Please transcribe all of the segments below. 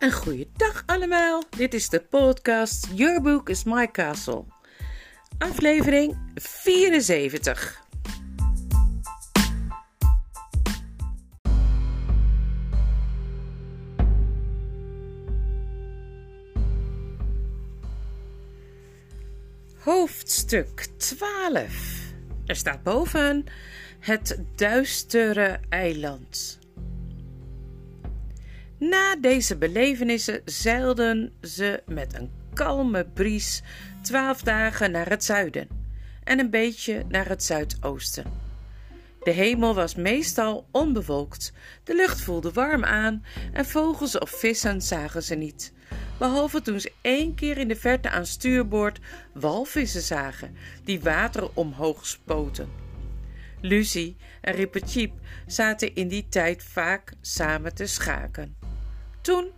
Een goeiedag allemaal. Dit is de podcast Your Book is My Castle. Aflevering 74. Hoofdstuk 12. Er staat boven het duistere eiland. Na deze belevenissen zeilden ze met een kalme bries twaalf dagen naar het zuiden en een beetje naar het zuidoosten. De hemel was meestal onbewolkt, de lucht voelde warm aan en vogels of vissen zagen ze niet, behalve toen ze één keer in de verte aan stuurboord walvissen zagen die water omhoog spoten. Lucie en Rippertjeep zaten in die tijd vaak samen te schaken. Toen,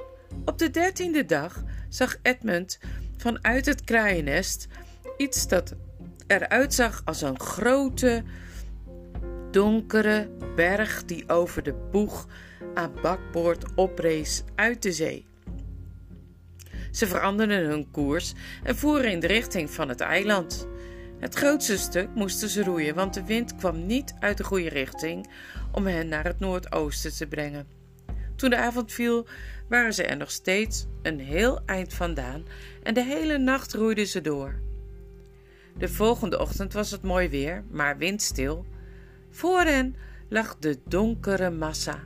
op de dertiende dag, zag Edmund vanuit het kraaiennest iets dat eruit zag als een grote, donkere berg die over de boeg aan bakboord oprees uit de zee. Ze veranderden hun koers en voeren in de richting van het eiland. Het grootste stuk moesten ze roeien, want de wind kwam niet uit de goede richting om hen naar het noordoosten te brengen. Toen de avond viel, waren ze er nog steeds een heel eind vandaan en de hele nacht roeiden ze door. De volgende ochtend was het mooi weer, maar windstil. Voor hen lag de donkere massa.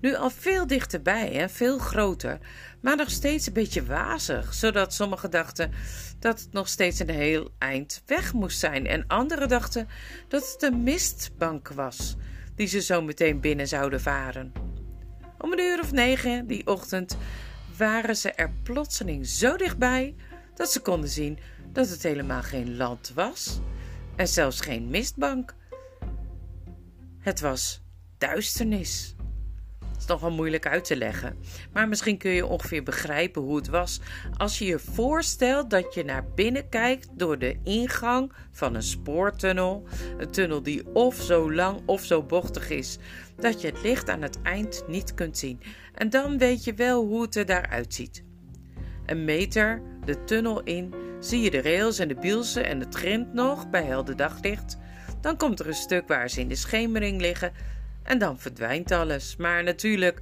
Nu al veel dichterbij en veel groter, maar nog steeds een beetje wazig, zodat sommigen dachten dat het nog steeds een heel eind weg moest zijn en anderen dachten dat het een mistbank was die ze zo meteen binnen zouden varen. Om een uur of negen die ochtend waren ze er plotseling zo dichtbij dat ze konden zien dat het helemaal geen land was en zelfs geen mistbank. Het was duisternis is nogal moeilijk uit te leggen. Maar misschien kun je ongeveer begrijpen hoe het was als je je voorstelt dat je naar binnen kijkt door de ingang van een spoortunnel. Een tunnel die of zo lang of zo bochtig is dat je het licht aan het eind niet kunt zien. En dan weet je wel hoe het er daaruit ziet. Een meter de tunnel in, zie je de rails en de bielsen en het grind nog bij helder daglicht. Dan komt er een stuk waar ze in de schemering liggen en dan verdwijnt alles. Maar natuurlijk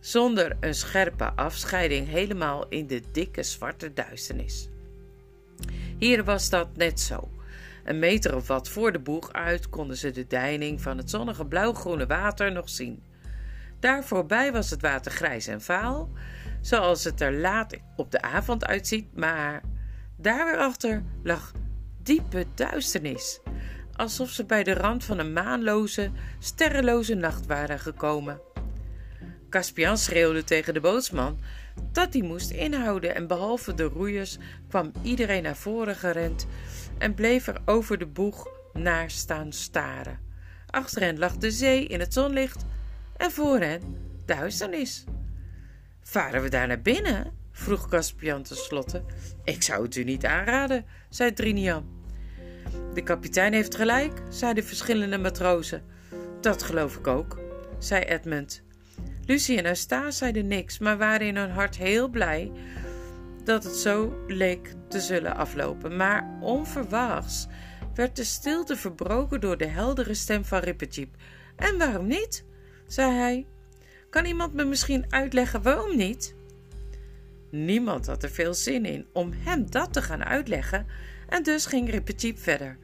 zonder een scherpe afscheiding helemaal in de dikke zwarte duisternis. Hier was dat net zo. Een meter of wat voor de boeg uit konden ze de deining van het zonnige blauwgroene water nog zien. Daar voorbij was het water grijs en vaal, zoals het er laat op de avond uitziet, maar daar weer achter lag diepe duisternis alsof ze bij de rand van een maanloze, sterrenloze nacht waren gekomen. Caspian schreeuwde tegen de bootsman dat hij moest inhouden en behalve de roeiers kwam iedereen naar voren gerend en bleef er over de boeg naar staan staren. Achter hen lag de zee in het zonlicht en voor hen duisternis. Varen we daar naar binnen? vroeg Caspian tenslotte. Ik zou het u niet aanraden, zei Drinian. De kapitein heeft gelijk, zeiden verschillende matrozen. Dat geloof ik ook, zei Edmund. Lucie en Eustace zeiden niks, maar waren in hun hart heel blij dat het zo leek te zullen aflopen. Maar onverwachts werd de stilte verbroken door de heldere stem van Rippertjeep. En waarom niet? zei hij. Kan iemand me misschien uitleggen waarom niet? Niemand had er veel zin in om hem dat te gaan uitleggen, en dus ging Rippertjeep verder.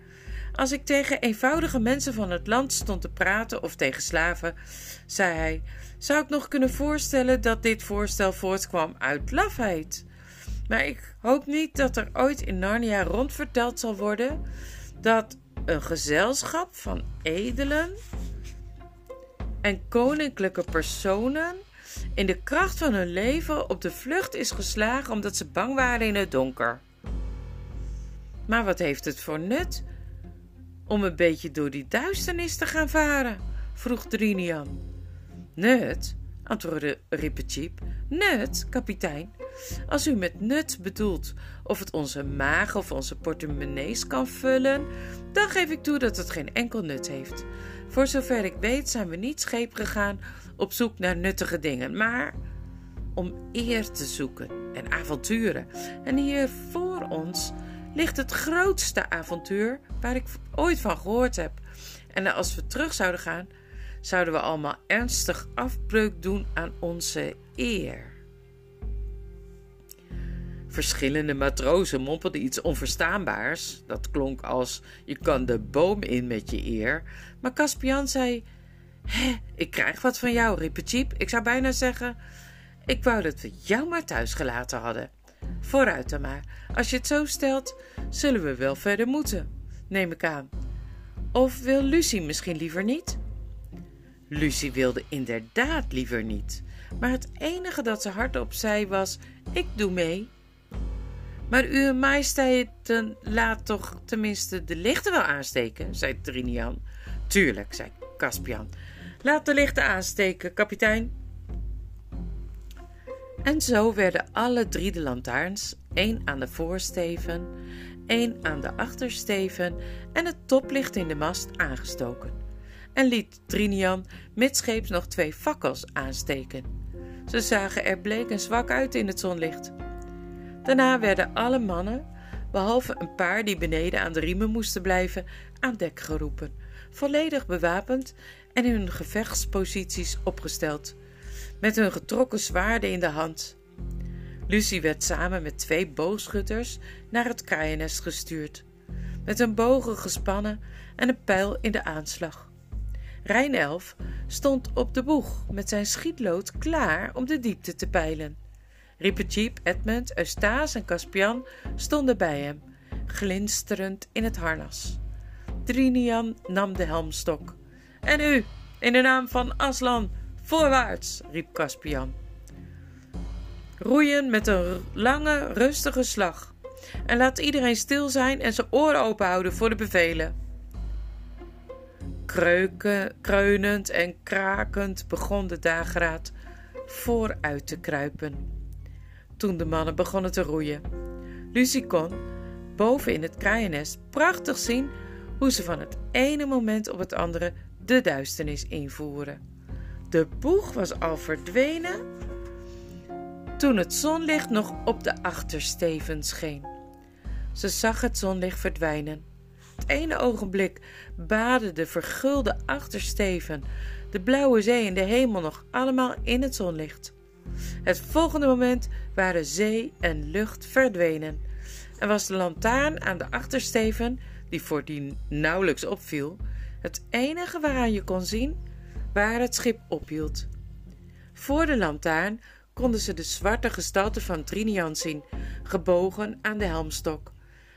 Als ik tegen eenvoudige mensen van het land stond te praten of tegen slaven, zei hij, zou ik nog kunnen voorstellen dat dit voorstel voortkwam uit lafheid. Maar ik hoop niet dat er ooit in Narnia rondverteld zal worden dat een gezelschap van edelen en koninklijke personen in de kracht van hun leven op de vlucht is geslagen omdat ze bang waren in het donker. Maar wat heeft het voor nut om een beetje door die duisternis te gaan varen? vroeg Drinian. Nut, antwoordde Rippertjeep. Nut, kapitein. Als u met nut bedoelt of het onze maag of onze portemonnees kan vullen, dan geef ik toe dat het geen enkel nut heeft. Voor zover ik weet zijn we niet scheep gegaan op zoek naar nuttige dingen, maar om eer te zoeken en avonturen. En hier voor ons ligt het grootste avontuur waar ik ooit van gehoord heb. En als we terug zouden gaan, zouden we allemaal ernstig afbreuk doen aan onze eer. Verschillende matrozen mompelden iets onverstaanbaars. Dat klonk als: je kan de boom in met je eer. Maar Caspian zei: Hé, ik krijg wat van jou, Rippecheep. Ik zou bijna zeggen: Ik wou dat we jou maar thuis gelaten hadden. Vooruit dan maar. Als je het zo stelt, zullen we wel verder moeten, neem ik aan. Of wil Lucie misschien liever niet? Lucie wilde inderdaad liever niet, maar het enige dat ze hardop zei was: Ik doe mee. Maar uw majesteiten laat toch tenminste de lichten wel aansteken, zei Trinian. Tuurlijk, zei Caspian. Laat de lichten aansteken, kapitein. En zo werden alle drie de lantaarns, één aan de voorsteven, één aan de achtersteven en het toplicht in de mast aangestoken. En liet Trinian midscheeps nog twee fakkels aansteken. Ze zagen er bleek en zwak uit in het zonlicht. Daarna werden alle mannen, behalve een paar die beneden aan de riemen moesten blijven, aan dek geroepen, volledig bewapend en in hun gevechtsposities opgesteld, met hun getrokken zwaarden in de hand. Lucie werd samen met twee boogschutters naar het kraaiennest gestuurd, met hun bogen gespannen en een pijl in de aanslag. Rijnelf stond op de boeg met zijn schietlood klaar om de diepte te peilen. Riepecheep, Edmund, Eustace en Caspian stonden bij hem, glinsterend in het harnas. Trinian nam de helmstok. En u, in de naam van Aslan, voorwaarts, riep Caspian. Roeien met een lange, rustige slag. En laat iedereen stil zijn en zijn oren open houden voor de bevelen. Kreuken, kreunend en krakend begon de dageraad vooruit te kruipen toen de mannen begonnen te roeien. Lucie kon, boven in het kraaiennest, prachtig zien hoe ze van het ene moment op het andere de duisternis invoeren. De boeg was al verdwenen toen het zonlicht nog op de achtersteven scheen. Ze zag het zonlicht verdwijnen. Het ene ogenblik baden de vergulde achtersteven, de blauwe zee en de hemel nog allemaal in het zonlicht. Het volgende moment waren zee en lucht verdwenen en was de lantaarn aan de achtersteven, die voordien nauwelijks opviel, het enige waaraan je kon zien waar het schip ophield. Voor de lantaarn konden ze de zwarte gestalte van Trinian zien, gebogen aan de helmstok.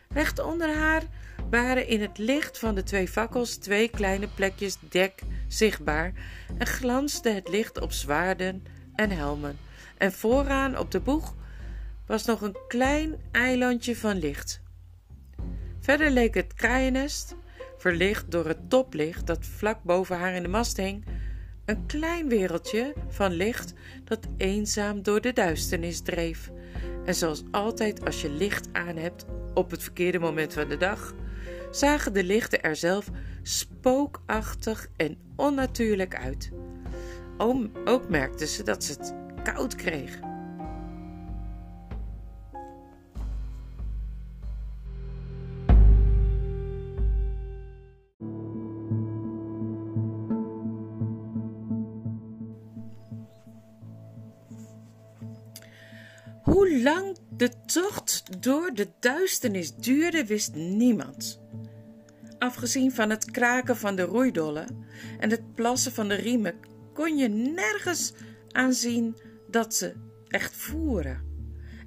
Recht onder haar waren in het licht van de twee fakkels twee kleine plekjes dek zichtbaar en glansde het licht op zwaarden en helmen. En vooraan op de boeg was nog een klein eilandje van licht. Verder leek het kraaiennest, verlicht door het toplicht dat vlak boven haar in de mast hing, een klein wereldje van licht dat eenzaam door de duisternis dreef. En zoals altijd als je licht aan hebt op het verkeerde moment van de dag, zagen de lichten er zelf spookachtig en onnatuurlijk uit. Ook merkten ze dat ze het koud kreeg. Hoe lang de tocht door de duisternis duurde, wist niemand. Afgezien van het kraken van de roeidollen en het plassen van de riemen, kon je nergens aanzien dat ze echt voeren.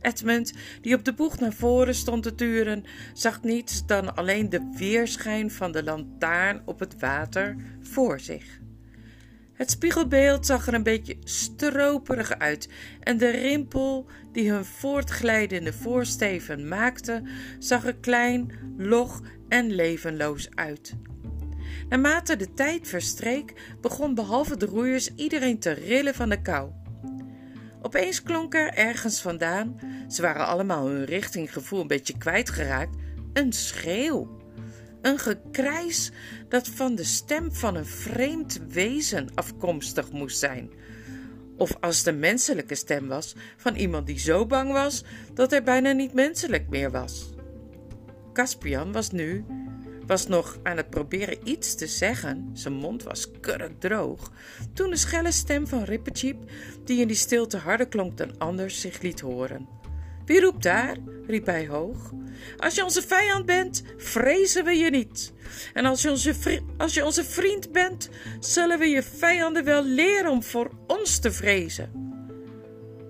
Edmund, die op de boeg naar voren stond te turen, zag niets dan alleen de weerschijn van de lantaarn op het water voor zich. Het spiegelbeeld zag er een beetje stroperig uit en de rimpel die hun voortglijdende voorsteven maakte, zag er klein, log en levenloos uit. Naarmate de tijd verstreek, begon behalve de roeiers iedereen te rillen van de kou. Opeens klonk er ergens vandaan, ze waren allemaal hun richtinggevoel een beetje kwijtgeraakt, een schreeuw. Een gekrijs dat van de stem van een vreemd wezen afkomstig moest zijn. Of als een menselijke stem was van iemand die zo bang was dat hij bijna niet menselijk meer was. Caspian was nu was nog aan het proberen iets te zeggen, zijn mond was kurkdroog, toen de schelle stem van Rippercheep, die in die stilte harder klonk dan anders, zich liet horen. Wie roept daar? riep hij hoog. Als je onze vijand bent, vrezen we je niet. En als je, onze als je onze vriend bent, zullen we je vijanden wel leren om voor ons te vrezen.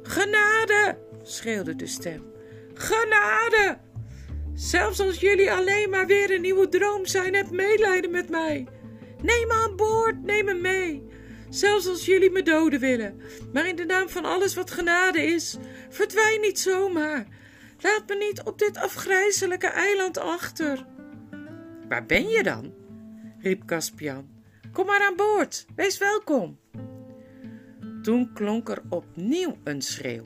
Genade! schreeuwde de stem. Genade! Zelfs als jullie alleen maar weer een nieuwe droom zijn, heb medelijden met mij. Neem me aan boord, neem me mee. Zelfs als jullie me doden willen. Maar in de naam van alles wat genade is, verdwijn niet zomaar. Laat me niet op dit afgrijzelijke eiland achter. Waar ben je dan? riep Caspian. Kom maar aan boord, wees welkom. Toen klonk er opnieuw een schreeuw.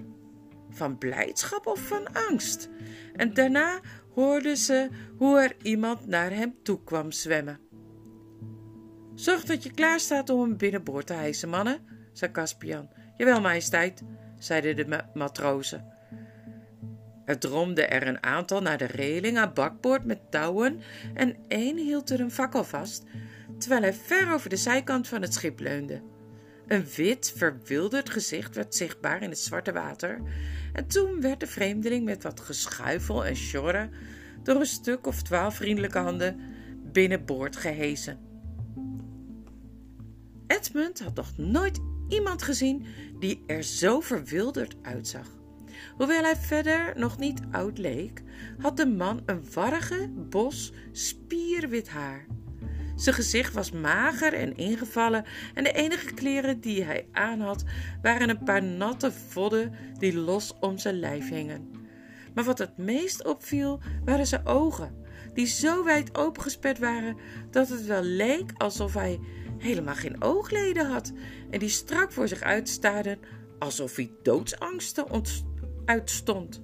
Van blijdschap of van angst? En daarna hoorden ze hoe er iemand naar hem toe kwam zwemmen. Zorg dat je klaar staat om hem binnenboord te hijsen, mannen, zei Caspian. Jawel, majesteit, zeiden de matrozen. Er dromde er een aantal naar de reling aan bakboord met touwen en één hield er een fakkel vast, terwijl hij ver over de zijkant van het schip leunde. Een wit, verwilderd gezicht werd zichtbaar in het zwarte water en toen werd de vreemdeling met wat geschuifel en sjorren door een stuk of twaalf vriendelijke handen binnenboord gehezen. Edmund had nog nooit iemand gezien die er zo verwilderd uitzag. Hoewel hij verder nog niet oud leek, had de man een warrige bos spierwit haar. Zijn gezicht was mager en ingevallen en de enige kleren die hij aan had waren een paar natte vodden die los om zijn lijf hingen. Maar wat het meest opviel waren zijn ogen, die zo wijd opengesperd waren dat het wel leek alsof hij helemaal geen oogleden had en die strak voor zich uitstaarden alsof hij doodsangsten uitstond.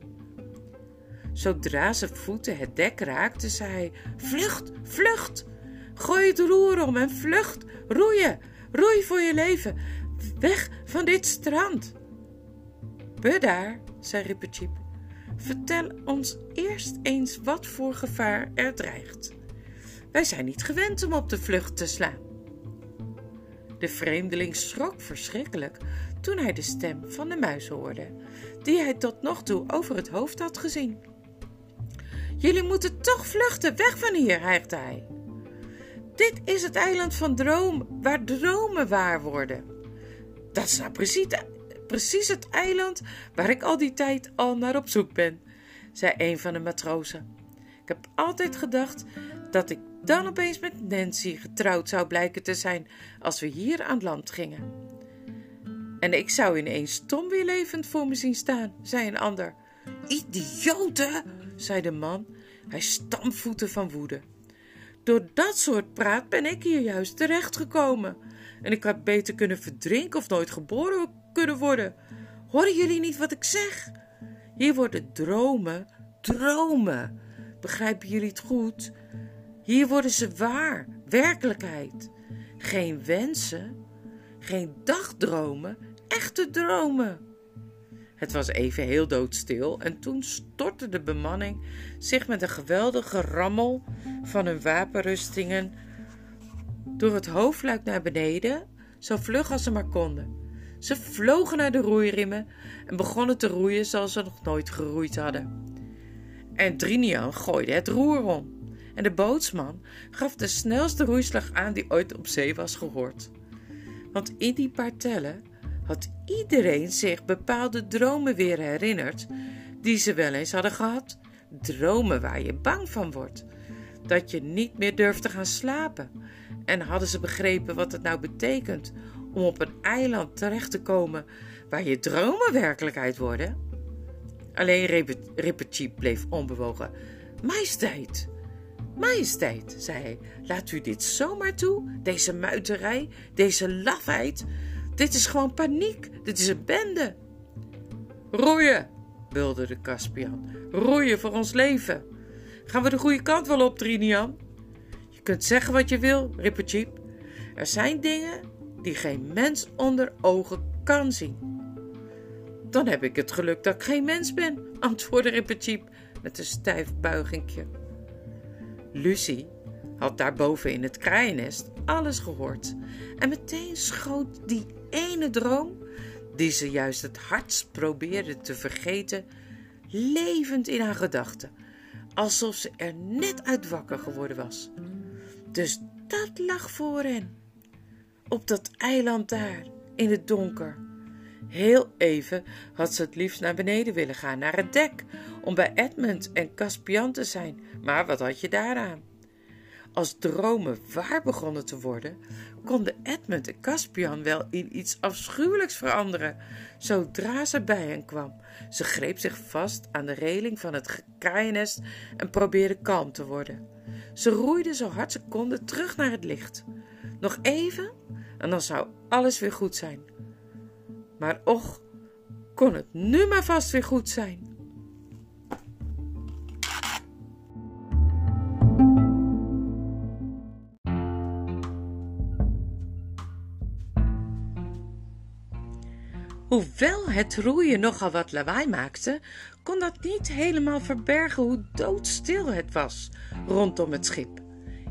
Zodra zijn voeten het dek raakten, zei hij: Vlucht, vlucht! Gooi het roer om en vlucht! Roeien! Roei voor je leven! Weg van dit strand! Bedaar, zei Rippertjeep. Vertel ons eerst eens wat voor gevaar er dreigt. Wij zijn niet gewend om op de vlucht te slaan. De vreemdeling schrok verschrikkelijk toen hij de stem van de muis hoorde, die hij tot nog toe over het hoofd had gezien. Jullie moeten toch vluchten, weg van hier, hijgde hij. Dit is het eiland van droom, waar dromen waar worden. Dat is nou precies, precies het eiland waar ik al die tijd al naar op zoek ben, zei een van de matrozen. Ik heb altijd gedacht dat ik dan opeens met Nancy getrouwd zou blijken te zijn als we hier aan land gingen. En ik zou ineens Tom weer levend voor me zien staan, zei een ander. Idioten, zei de man. Hij stampvoette van woede. Door dat soort praat ben ik hier juist terechtgekomen. En ik had beter kunnen verdrinken of nooit geboren kunnen worden. Horen jullie niet wat ik zeg? Hier worden dromen, dromen. Begrijpen jullie het goed? Hier worden ze waar, werkelijkheid. Geen wensen, geen dagdromen, echte dromen. Het was even heel doodstil en toen stortte de bemanning zich met een geweldige rammel van hun wapenrustingen door het hoofdluik naar beneden, zo vlug als ze maar konden. Ze vlogen naar de roeiriemen en begonnen te roeien zoals ze nog nooit geroeid hadden. En Drinian gooide het roer om en de bootsman gaf de snelste roeislag aan die ooit op zee was gehoord. Want in die paar tellen had iedereen zich bepaalde dromen weer herinnerd die ze wel eens hadden gehad. Dromen waar je bang van wordt. Dat je niet meer durft te gaan slapen. En hadden ze begrepen wat het nou betekent om op een eiland terecht te komen waar je dromen werkelijkheid worden? Alleen Rippertje bleef onbewogen. Majesteit, majesteit, zei hij, laat u dit zomaar toe? Deze muiterij, deze lafheid? Dit is gewoon paniek. Dit is een bende. Roeien, wilde de Caspian. Roeien voor ons leven. Gaan we de goede kant wel op, Trinian? Je kunt zeggen wat je wil, Rippercheap. Er zijn dingen die geen mens onder ogen kan zien. Dan heb ik het geluk dat ik geen mens ben, antwoordde Rippertjeep met een stijf buigingje. Lucie had daarboven in het kraaiennest alles gehoord en meteen schoot die ene droom, die ze juist het hardst probeerde te vergeten, levend in haar gedachten, alsof ze er net uit wakker geworden was. Dus dat lag voor hen, op dat eiland daar, in het donker. Heel even had ze het liefst naar beneden willen gaan, naar het dek, om bij Edmund en Caspian te zijn. Maar wat had je daaraan? Als dromen waar begonnen te worden, konden Edmund en Caspian wel in iets afschuwelijks veranderen, zodra ze bij hen kwam. Ze greep zich vast aan de reling van het kraaiennest en probeerde kalm te worden. Ze roeide zo hard ze konden terug naar het licht. Nog even en dan zou alles weer goed zijn. Maar och, kon het nu maar vast weer goed zijn. Hoewel het roeien nogal wat lawaai maakte, kon dat niet helemaal verbergen hoe doodstil het was rondom het schip.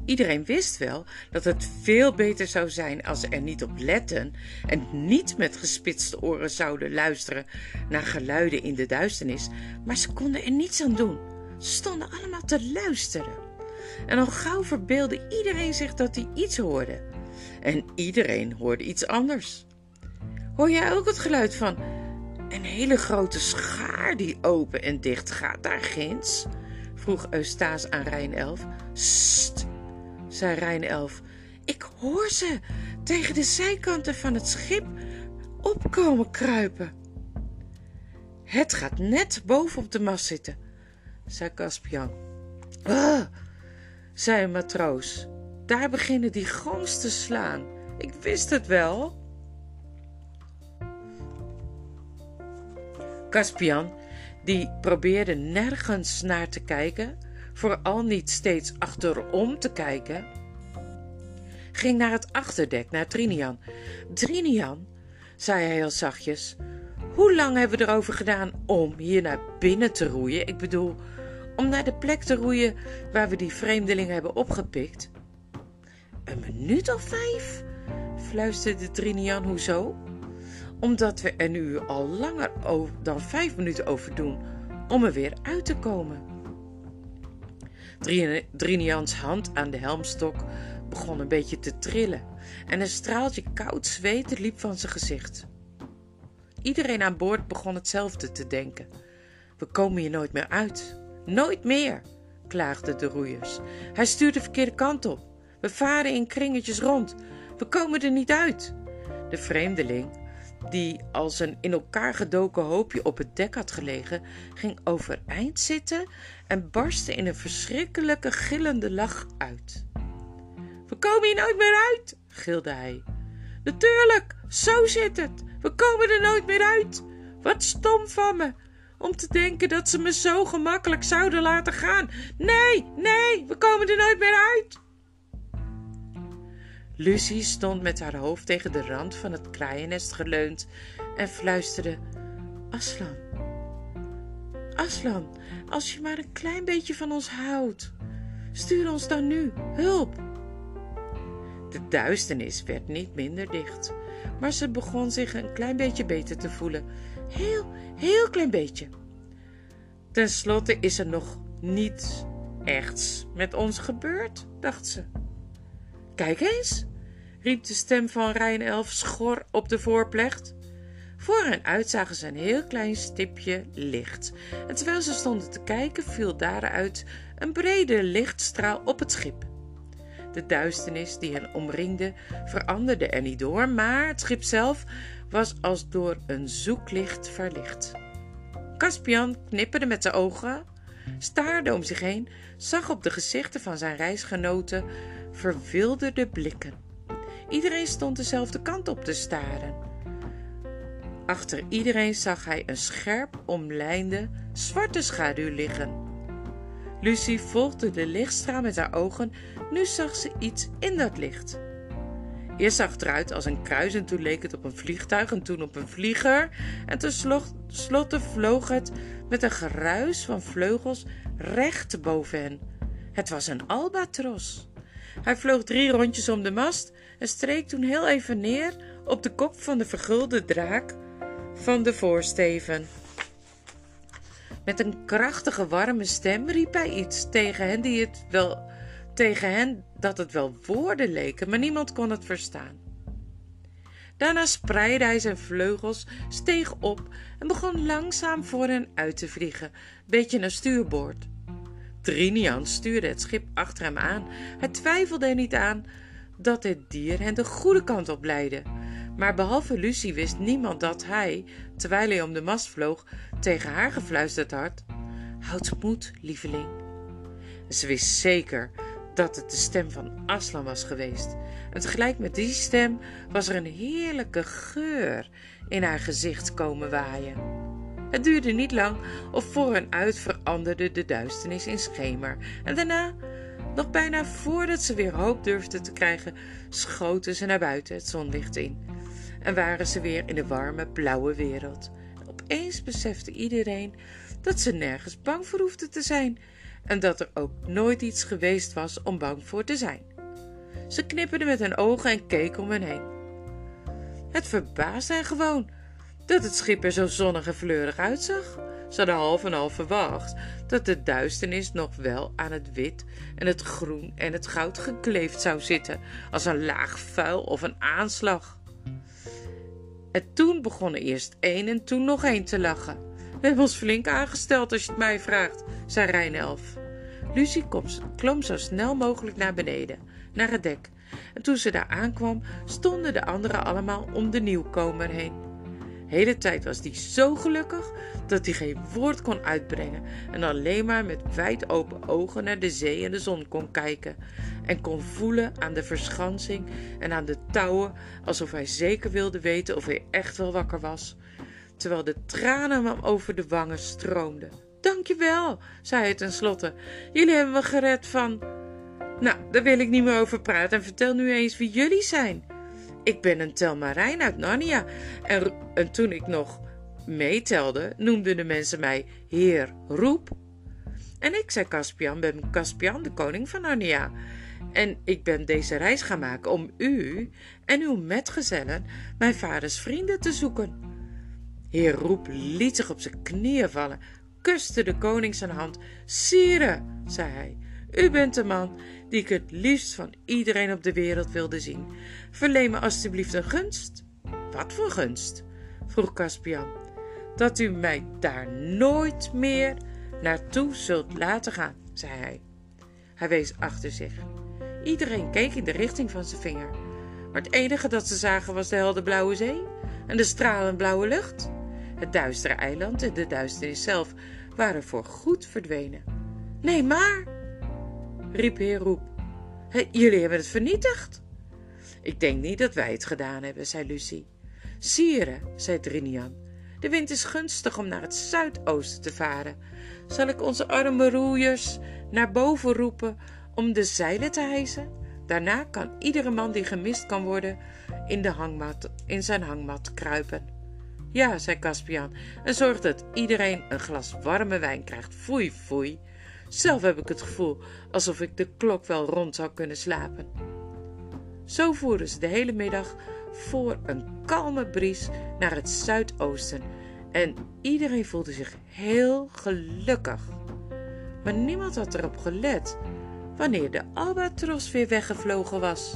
Iedereen wist wel dat het veel beter zou zijn als ze er niet op letten en niet met gespitste oren zouden luisteren naar geluiden in de duisternis, maar ze konden er niets aan doen. Ze stonden allemaal te luisteren. En al gauw verbeelde iedereen zich dat hij iets hoorde. En iedereen hoorde iets anders. Hoor jij ook het geluid van een hele grote schaar die open en dicht gaat daar ginds? vroeg Eustace aan Rijnelf. Zei Rijnelf. Ik hoor ze tegen de zijkanten van het schip opkomen kruipen. Het gaat net boven op de mast zitten, zei Caspian. Ah, zei een matroos. Daar beginnen die gons te slaan. Ik wist het wel. Caspian, die probeerde nergens naar te kijken, vooral niet steeds achterom te kijken, ging naar het achterdek, naar Trinian. Trinian, zei hij heel zachtjes, hoe lang hebben we erover gedaan om hier naar binnen te roeien? Ik bedoel, om naar de plek te roeien waar we die vreemdeling hebben opgepikt. Een minuut of vijf? fluisterde Trinian, hoezo? Omdat we er nu al langer dan vijf minuten over doen om er weer uit te komen. Drinians hand aan de helmstok begon een beetje te trillen en een straaltje koud zweet liep van zijn gezicht. Iedereen aan boord begon hetzelfde te denken. We komen hier nooit meer uit. Nooit meer, klaagden de roeiers. Hij stuurt de verkeerde kant op. We varen in kringetjes rond. We komen er niet uit. De vreemdeling die als een in elkaar gedoken hoopje op het dek had gelegen, ging overeind zitten en barstte in een verschrikkelijke gillende lach uit. We komen hier nooit meer uit, gilde hij. Natuurlijk, zo zit het. We komen er nooit meer uit. Wat stom van me, om te denken dat ze me zo gemakkelijk zouden laten gaan. Nee, nee, we komen er nooit meer uit. Lucie stond met haar hoofd tegen de rand van het kraaiennest geleund en fluisterde: Aslan, Aslan, als je maar een klein beetje van ons houdt, stuur ons dan nu hulp. De duisternis werd niet minder dicht, maar ze begon zich een klein beetje beter te voelen. Heel, heel klein beetje. Ten slotte is er nog niets echts met ons gebeurd, dacht ze. Kijk eens, riep de stem van Rijnelf schor op de voorplecht. Voor hen uit zagen ze een heel klein stipje licht. En terwijl ze stonden te kijken, viel daaruit een brede lichtstraal op het schip. De duisternis die hen omringde veranderde er niet door, maar het schip zelf was als door een zoeklicht verlicht. Caspian knipperde met zijn ogen, staarde om zich heen, zag op de gezichten van zijn reisgenoten verwilderde blikken. Iedereen stond dezelfde kant op te staren. Achter iedereen zag hij een scherp omlijnde zwarte schaduw liggen. Lucie volgde de lichtstraal met haar ogen. Nu zag ze iets in dat licht. Eerst zag het eruit als een kruis en toen leek het op een vliegtuig en toen op een vlieger. En tenslotte vloog het met een geruis van vleugels recht boven hen. Het was een albatros. Hij vloog drie rondjes om de mast en streek toen heel even neer op de kop van de vergulde draak van de voorsteven. Met een krachtige warme stem riep hij iets tegen hen die het wel tegen hen dat het wel woorden leken, maar niemand kon het verstaan. Daarna spreidde hij zijn vleugels, steeg op en begon langzaam voor hen uit te vliegen, beetje naar stuurboord. Trinian stuurde het schip achter hem aan. Hij twijfelde er niet aan dat dit dier hen de goede kant op leidde. Maar behalve Lucie wist niemand dat hij, terwijl hij om de mast vloog, tegen haar gefluisterd had: Houd moed, lieveling. Ze wist zeker dat het de stem van Aslan was geweest. En tegelijk met die stem was er een heerlijke geur in haar gezicht komen waaien. Het duurde niet lang of voor hen uit veranderde de duisternis in schemer. En daarna, nog bijna voordat ze weer hoop durfde te krijgen, schoten ze naar buiten het zonlicht in. En waren ze weer in de warme, blauwe wereld. opeens besefte iedereen dat ze nergens bang voor hoefde te zijn en dat er ook nooit iets geweest was om bang voor te zijn. Ze knipperden met hun ogen en keken om hen heen. Het verbaasde hen gewoon dat het schip er zo zonnig en fleurig uitzag. Ze hadden half en half verwacht dat de duisternis nog wel aan het wit en het groen en het goud gekleefd zou zitten, als een laag vuil of een aanslag. En toen begonnen eerst één en toen nog één te lachen. We hebben ons flink aangesteld als je het mij vraagt, zei Rijnelf. Lucie klom zo snel mogelijk naar beneden, naar het dek. En toen ze daar aankwam, stonden de anderen allemaal om de nieuwkomer heen hele tijd was die zo gelukkig dat hij geen woord kon uitbrengen en alleen maar met wijd open ogen naar de zee en de zon kon kijken en kon voelen aan de verschansing en aan de touwen alsof hij zeker wilde weten of hij echt wel wakker was, terwijl de tranen hem over de wangen stroomden. Dankjewel, zei hij tenslotte. Jullie hebben me gered van. Nou, daar wil ik niet meer over praten en vertel nu eens wie jullie zijn. Ik ben een telmarijn uit Narnia. En, en toen ik nog meetelde, noemden de mensen mij Heer Roep. En ik zei Caspian, ben Caspian, de koning van Narnia. En ik ben deze reis gaan maken om u en uw metgezellen, mijn vaders vrienden, te zoeken. Heer Roep liet zich op zijn knieën vallen, kuste de koning zijn hand. Sire, zei hij, u bent de man die ik het liefst van iedereen op de wereld wilde zien. Verleen me alstublieft een gunst. Wat voor gunst? vroeg Caspian. Dat u mij daar nooit meer naartoe zult laten gaan, zei hij. Hij wees achter zich. Iedereen keek in de richting van zijn vinger. Maar het enige dat ze zagen was de helder blauwe zee en de stralend blauwe lucht. Het duistere eiland en de duisternis zelf waren voor goed verdwenen. Nee, maar, riep heer Roep. Jullie hebben het vernietigd. Ik denk niet dat wij het gedaan hebben, zei Lucie. Sire, zei Drinian, de wind is gunstig om naar het zuidoosten te varen. Zal ik onze arme roeiers naar boven roepen om de zeilen te hijsen? Daarna kan iedere man die gemist kan worden in, de hangmat, in zijn hangmat kruipen. Ja, zei Caspian, en zorg dat iedereen een glas warme wijn krijgt. Foei, foei. Zelf heb ik het gevoel alsof ik de klok wel rond zou kunnen slapen. Zo voeren ze de hele middag voor een kalme bries naar het zuidoosten en iedereen voelde zich heel gelukkig. Maar niemand had erop gelet wanneer de albatros weer weggevlogen was.